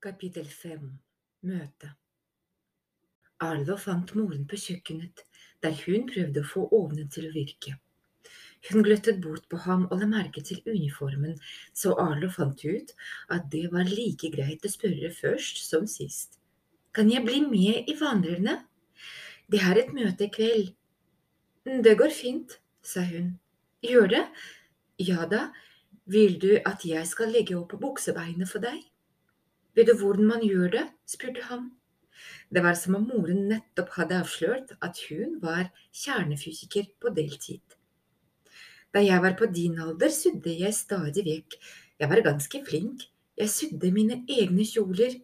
Kapittel 5 Møte Arlo fant moren på kjøkkenet, der hun prøvde å få ovnen til å virke. Hun gløttet bort på ham og la merke til uniformen, så Arlo fant ut at det var like greit å spørre først som sist. Kan jeg bli med i Vandrerne? Det er et møte i kveld. Det går fint, sa hun. Gjør det? Ja da, vil du at jeg skal legge opp buksebeinet for deg? Vet du hvordan man gjør det? spurte han. Det var som om moren nettopp hadde avslørt at hun var kjernefysiker på deltid. Da jeg var på din alder, sydde jeg stadig vekk. Jeg var ganske flink. Jeg sydde mine egne kjoler.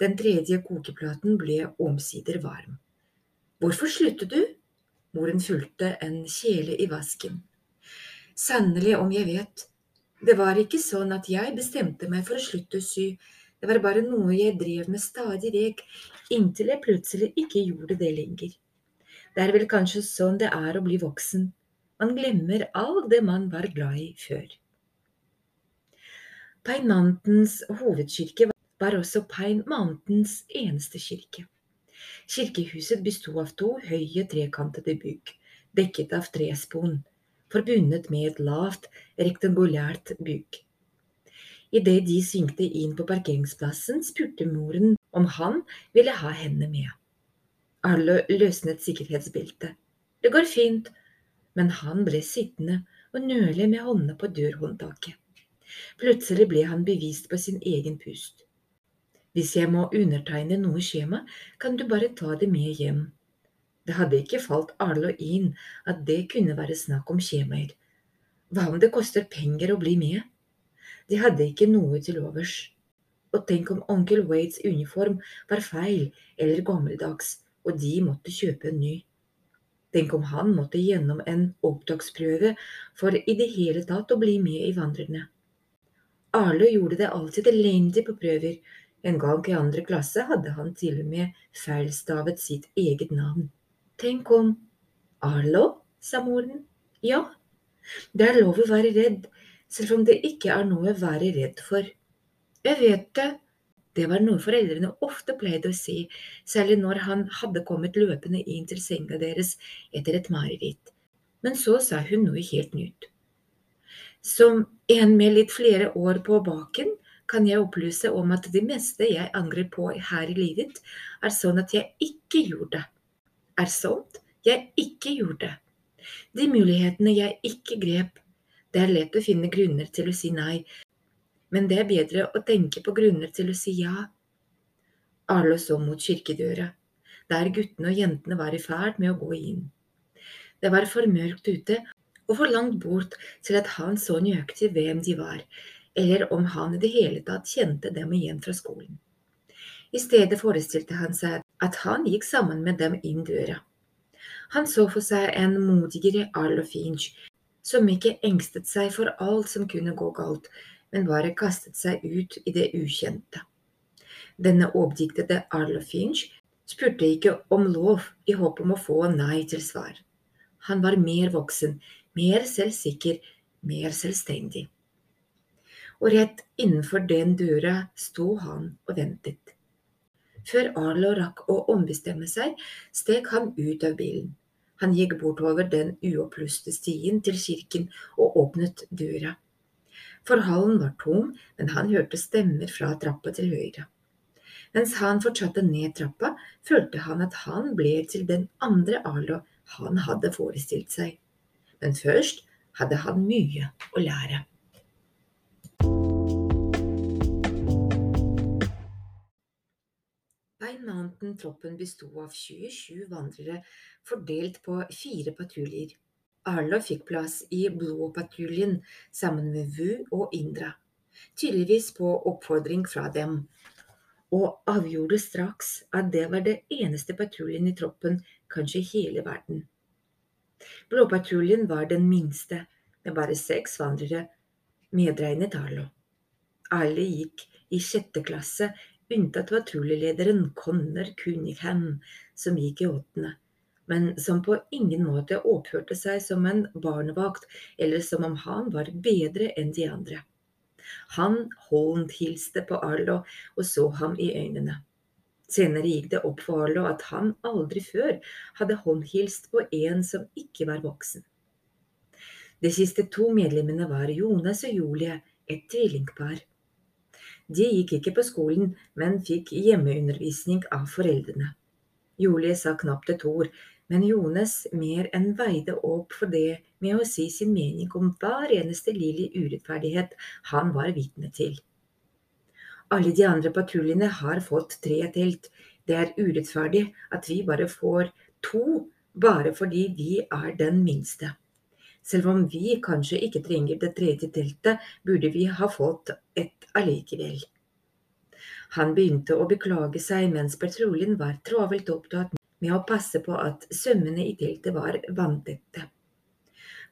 Den tredje kokeplaten ble omsider varm. Hvorfor sluttet du? Moren fulgte en kjele i vasken. Sannelig om jeg vet. Det var ikke sånn at jeg bestemte meg for å slutte å sy. Det var bare noe jeg drev med stadig vekk, inntil jeg plutselig ikke gjorde det lenger. Det er vel kanskje sånn det er å bli voksen. Man glemmer alt det man var glad i før. Pine Mountains hovedkirke var også Pine Mountains eneste kirke. Kirkehuset besto av to høye, trekantede bygg, dekket av trespon, forbundet med et lavt, rektangulært bygg. Idet de svingte inn på parkeringsplassen, spurte moren om han ville ha henne med. Arlo løsnet sikkerhetsbeltet. Det går fint, men han ble sittende og nøle med hånda på dørhåndtaket. Plutselig ble han bevist på sin egen pust. Hvis jeg må undertegne noe skjema, kan du bare ta det med hjem. Det hadde ikke falt Arlo inn at det kunne være snakk om skjemaer. Hva om det koster penger å bli med? De hadde ikke noe til overs. Og tenk om onkel Waits uniform var feil eller gammeldags, og de måtte kjøpe en ny. Tenk om han måtte gjennom en opptaksprøve for i det hele tatt å bli med i Vandrerne. Arlo gjorde det alltid elendig på prøver. En gang i andre klasse hadde han til og med feilstavet sitt eget navn. Tenk om… Arlo, sa moren. Ja, det er lov å være redd, selv om det ikke er noe å være redd for. Jeg vet det, det var noe foreldrene ofte pleide å si, særlig når han hadde kommet løpende inn til senga deres etter et mareritt. Men så sa hun noe helt nytt. Som en med litt flere år på baken kan jeg opplyse om at det meste jeg angrer på her i livet, er sånn at jeg ikke gjorde. Er sånt jeg ikke gjorde. De mulighetene jeg ikke grep, det er lett å finne grunner til å si nei, men det er bedre å tenke på grunner til å si ja. Arlo så mot kirkedøra, der guttene og jentene var i ferd med å gå inn. Det var for mørkt ute og for langt bort til at han så nøyaktig hvem de var, eller om han i det hele tatt kjente dem igjen fra skolen. I stedet forestilte han seg at han gikk sammen med dem inn døra. Han så for seg en modigere Arlo Finch som ikke engstet seg for alt som kunne gå galt, men bare kastet seg ut i det ukjente. Denne oppdiktede Arlo Finch spurte ikke om lov i håp om å få nei til svar. Han var mer voksen, mer selvsikker, mer selvstendig. Og rett innenfor den døra sto han og ventet. Før Arlo rakk å ombestemme seg, steg han ut av bilen. Han gikk bortover den uoppluste stien til kirken og åpnet døra. Forhallen var tom, men han hørte stemmer fra trappa til høyre. Mens han fortsatte ned trappa, følte han at han ble til den andre Arlo han hadde forestilt seg. Men først hadde han mye å lære. Pine Mountain-troppen besto av 27 vandrere fordelt på fire patruljer. Arlo fikk plass i Blå-patruljen sammen med Vu og Indra, tydeligvis på oppfordring fra dem, og avgjorde straks at det var det eneste patruljen i troppen, kanskje hele verden. Blåpatruljen var den minste, med bare seks vandrere, medregnet Arlo. Alle gikk i sjette klasse unntatt patruljelederen Connor Cunningham, som gikk i åttende, men som på ingen måte oppførte seg som en barnevakt eller som om han var bedre enn de andre. Han håndhilste på Arlo og så ham i øynene. Senere gikk det opp for Arlo at han aldri før hadde håndhilst på en som ikke var voksen. De siste to medlemmene var Jonas og Julie, et tvillingpar. De gikk ikke på skolen, men fikk hjemmeundervisning av foreldrene. Julie sa knapt et ord, men Jonas mer enn veide opp for det med å si sin mening om hver eneste lille urettferdighet han var vitne til. Alle de andre patruljene har fått tre telt. Det er urettferdig at vi bare får to bare fordi vi er den minste. Selv om vi kanskje ikke trenger det tredje teltet, burde vi ha fått et allikevel. Han begynte å beklage seg mens patruljen var travelt opptatt med å passe på at sømmene i teltet var vanntette.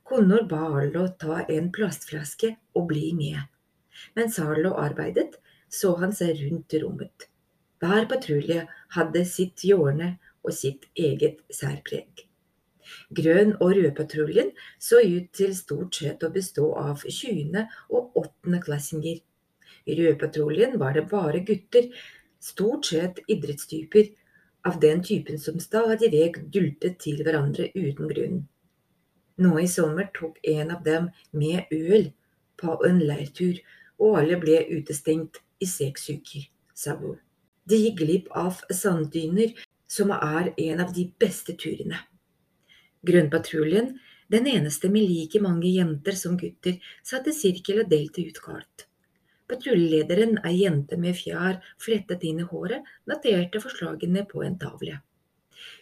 Connor ba Arlo ta en plastflaske og bli med. Mens Arlo arbeidet, så han seg rundt rommet. Hver patrulje hadde sitt hjørne og sitt eget særpreg. Grønn- og rødpatruljen så ut til stort sett å bestå av 20. og 8. klassinger. I rødpatruljen var det bare gutter, stort sett idrettstyper, av den typen som stadig vekk dultet til hverandre uten grunn. Nå i sommer tok en av dem med øl på en leirtur, og alle ble utestengt i seks uker, sa hun. De gikk glipp av sanddyner, som er en av de beste turene. Grønnpatruljen, den eneste med like mange jenter som gutter, satt i sirkel og delte ut kart. Patruljelederen, ei jente med fjær flettet inn i håret, noterte forslagene på en tavle.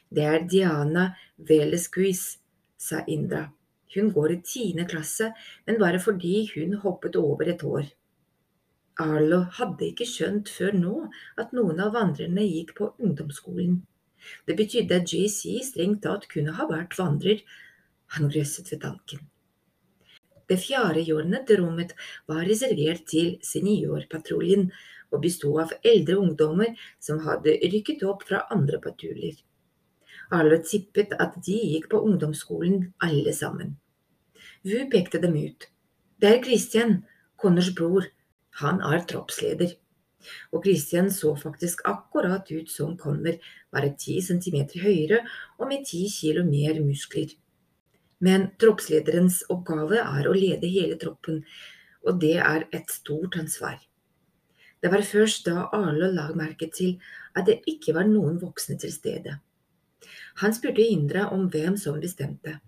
Det er Diana Velesquis, sa Indra. Hun går i tiende klasse, men bare fordi hun hoppet over et år. Arlo hadde ikke skjønt før nå at noen av vandrerne gikk på ungdomsskolen. Det betydde at JC strengt tatt kunne ha vært vandrer. Han grøsset ved tanken. Det fjerde hjørnet til rommet var reservert til seniorpatruljen og bestod av eldre ungdommer som hadde rykket opp fra andre patruljer. Alle tippet at de gikk på ungdomsskolen alle sammen. Vu pekte dem ut. Det er Christian, Connors bror. Han er troppsleder. Og Christian så faktisk akkurat ut som kommer bare ti centimeter høyere og med ti kilo mer muskler. Men troppslederens oppgave er å lede hele troppen, og det er et stort ansvar. Det var først da Arlo la merke til at det ikke var noen voksne til stede. Han spurte Indra om hvem som bestemte.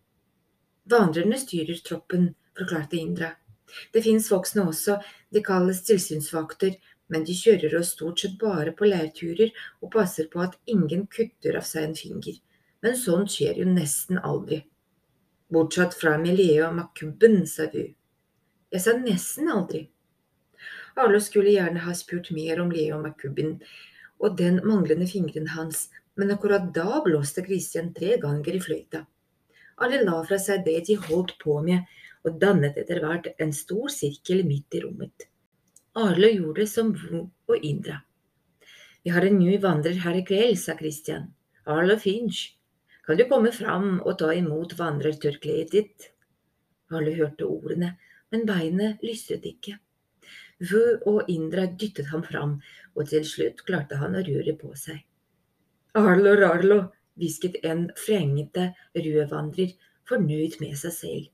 Vandrerne styrer troppen, forklarte Indra. Det fins voksne også, de kalles tilsynsvakter, men de kjører oss stort sett bare på leirturer og passer på at ingen kutter av seg en finger. Men sånt skjer jo nesten aldri. Bortsett fra med Leo Makubben, sa du. Jeg sa nesten aldri. Arlo skulle gjerne ha spurt mer om Leo McCubben og den manglende fingeren hans, men akkurat da blåste Christian tre ganger i fløyta. Alle la fra seg det de holdt på med, og dannet etter hvert en stor sirkel midt i rommet. Arlo gjorde som Wu og Indra. Vi har en ny vandrer her i kveld, sa Christian. Arlo Finch. Kan du komme fram og ta imot vandrertørkleet ditt? Arlo hørte ordene, men beinet lystet ikke. Vu og Indra dyttet ham fram, og til slutt klarte han å røre på seg. Arlo Rarlo, hvisket en frengete rødvandrer, fornøyd med seg selv.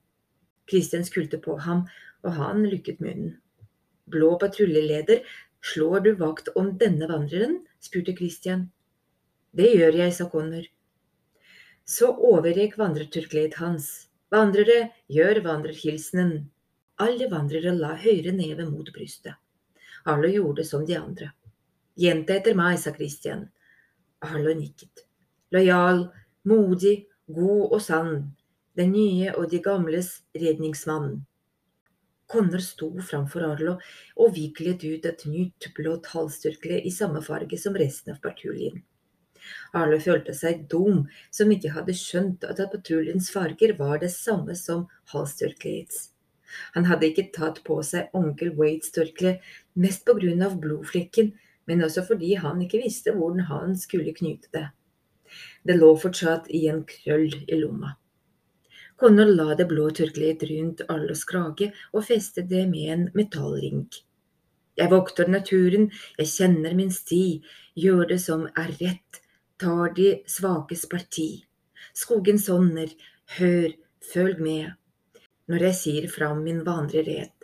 Christian skulte på ham, og han lukket munnen. Blå patruljeleder, slår du vakt om denne vandreren? spurte Christian. Det gjør jeg, sa Connor. Så overgikk vandrertørkleet hans. Vandrere, gjør vandrerhilsenen. Alle vandrere la høyre neve mot brystet. Alle gjorde som de andre. Jente etter meg, sa Christian. Alle nikket. Lojal, modig, god og sann. Den nye og de gamles redningsmann. Connor sto framfor Arlo og viklet ut et nytt blått halsstyrkle i samme farge som resten av patruljen. Arlo følte seg dum som ikke hadde skjønt at patruljens farger var det samme som halsstyrkleets. Han hadde ikke tatt på seg onkel Wades tørkle, mest på grunn av blodflekken, men også fordi han ikke visste hvordan han skulle knyte det. Det lå fortsatt i en krøll i lomma. Connor la det blå tørkleet rundt Arlos krage og festet det med en metallring. Jeg vokter naturen, jeg kjenner min sti, gjør det som er rett, tar de svakes parti. Skogens ånder, hør, følg med, når jeg sier fram min vandrerett.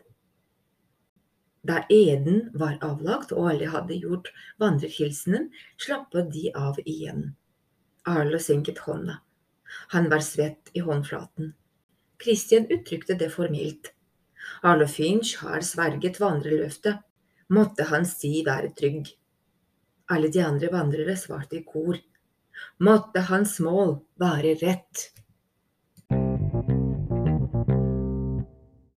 Da eden var avlagt og alle hadde gjort vandrerhilsenen, slappet de av igjen. Arlo senket hånda. Han var svett i håndflaten. Christian uttrykte det formelt. Arlo Finch har sverget vandreløftet. Måtte hans sti være trygg. Alle de andre vandrere svarte i kor. Måtte hans mål være rett.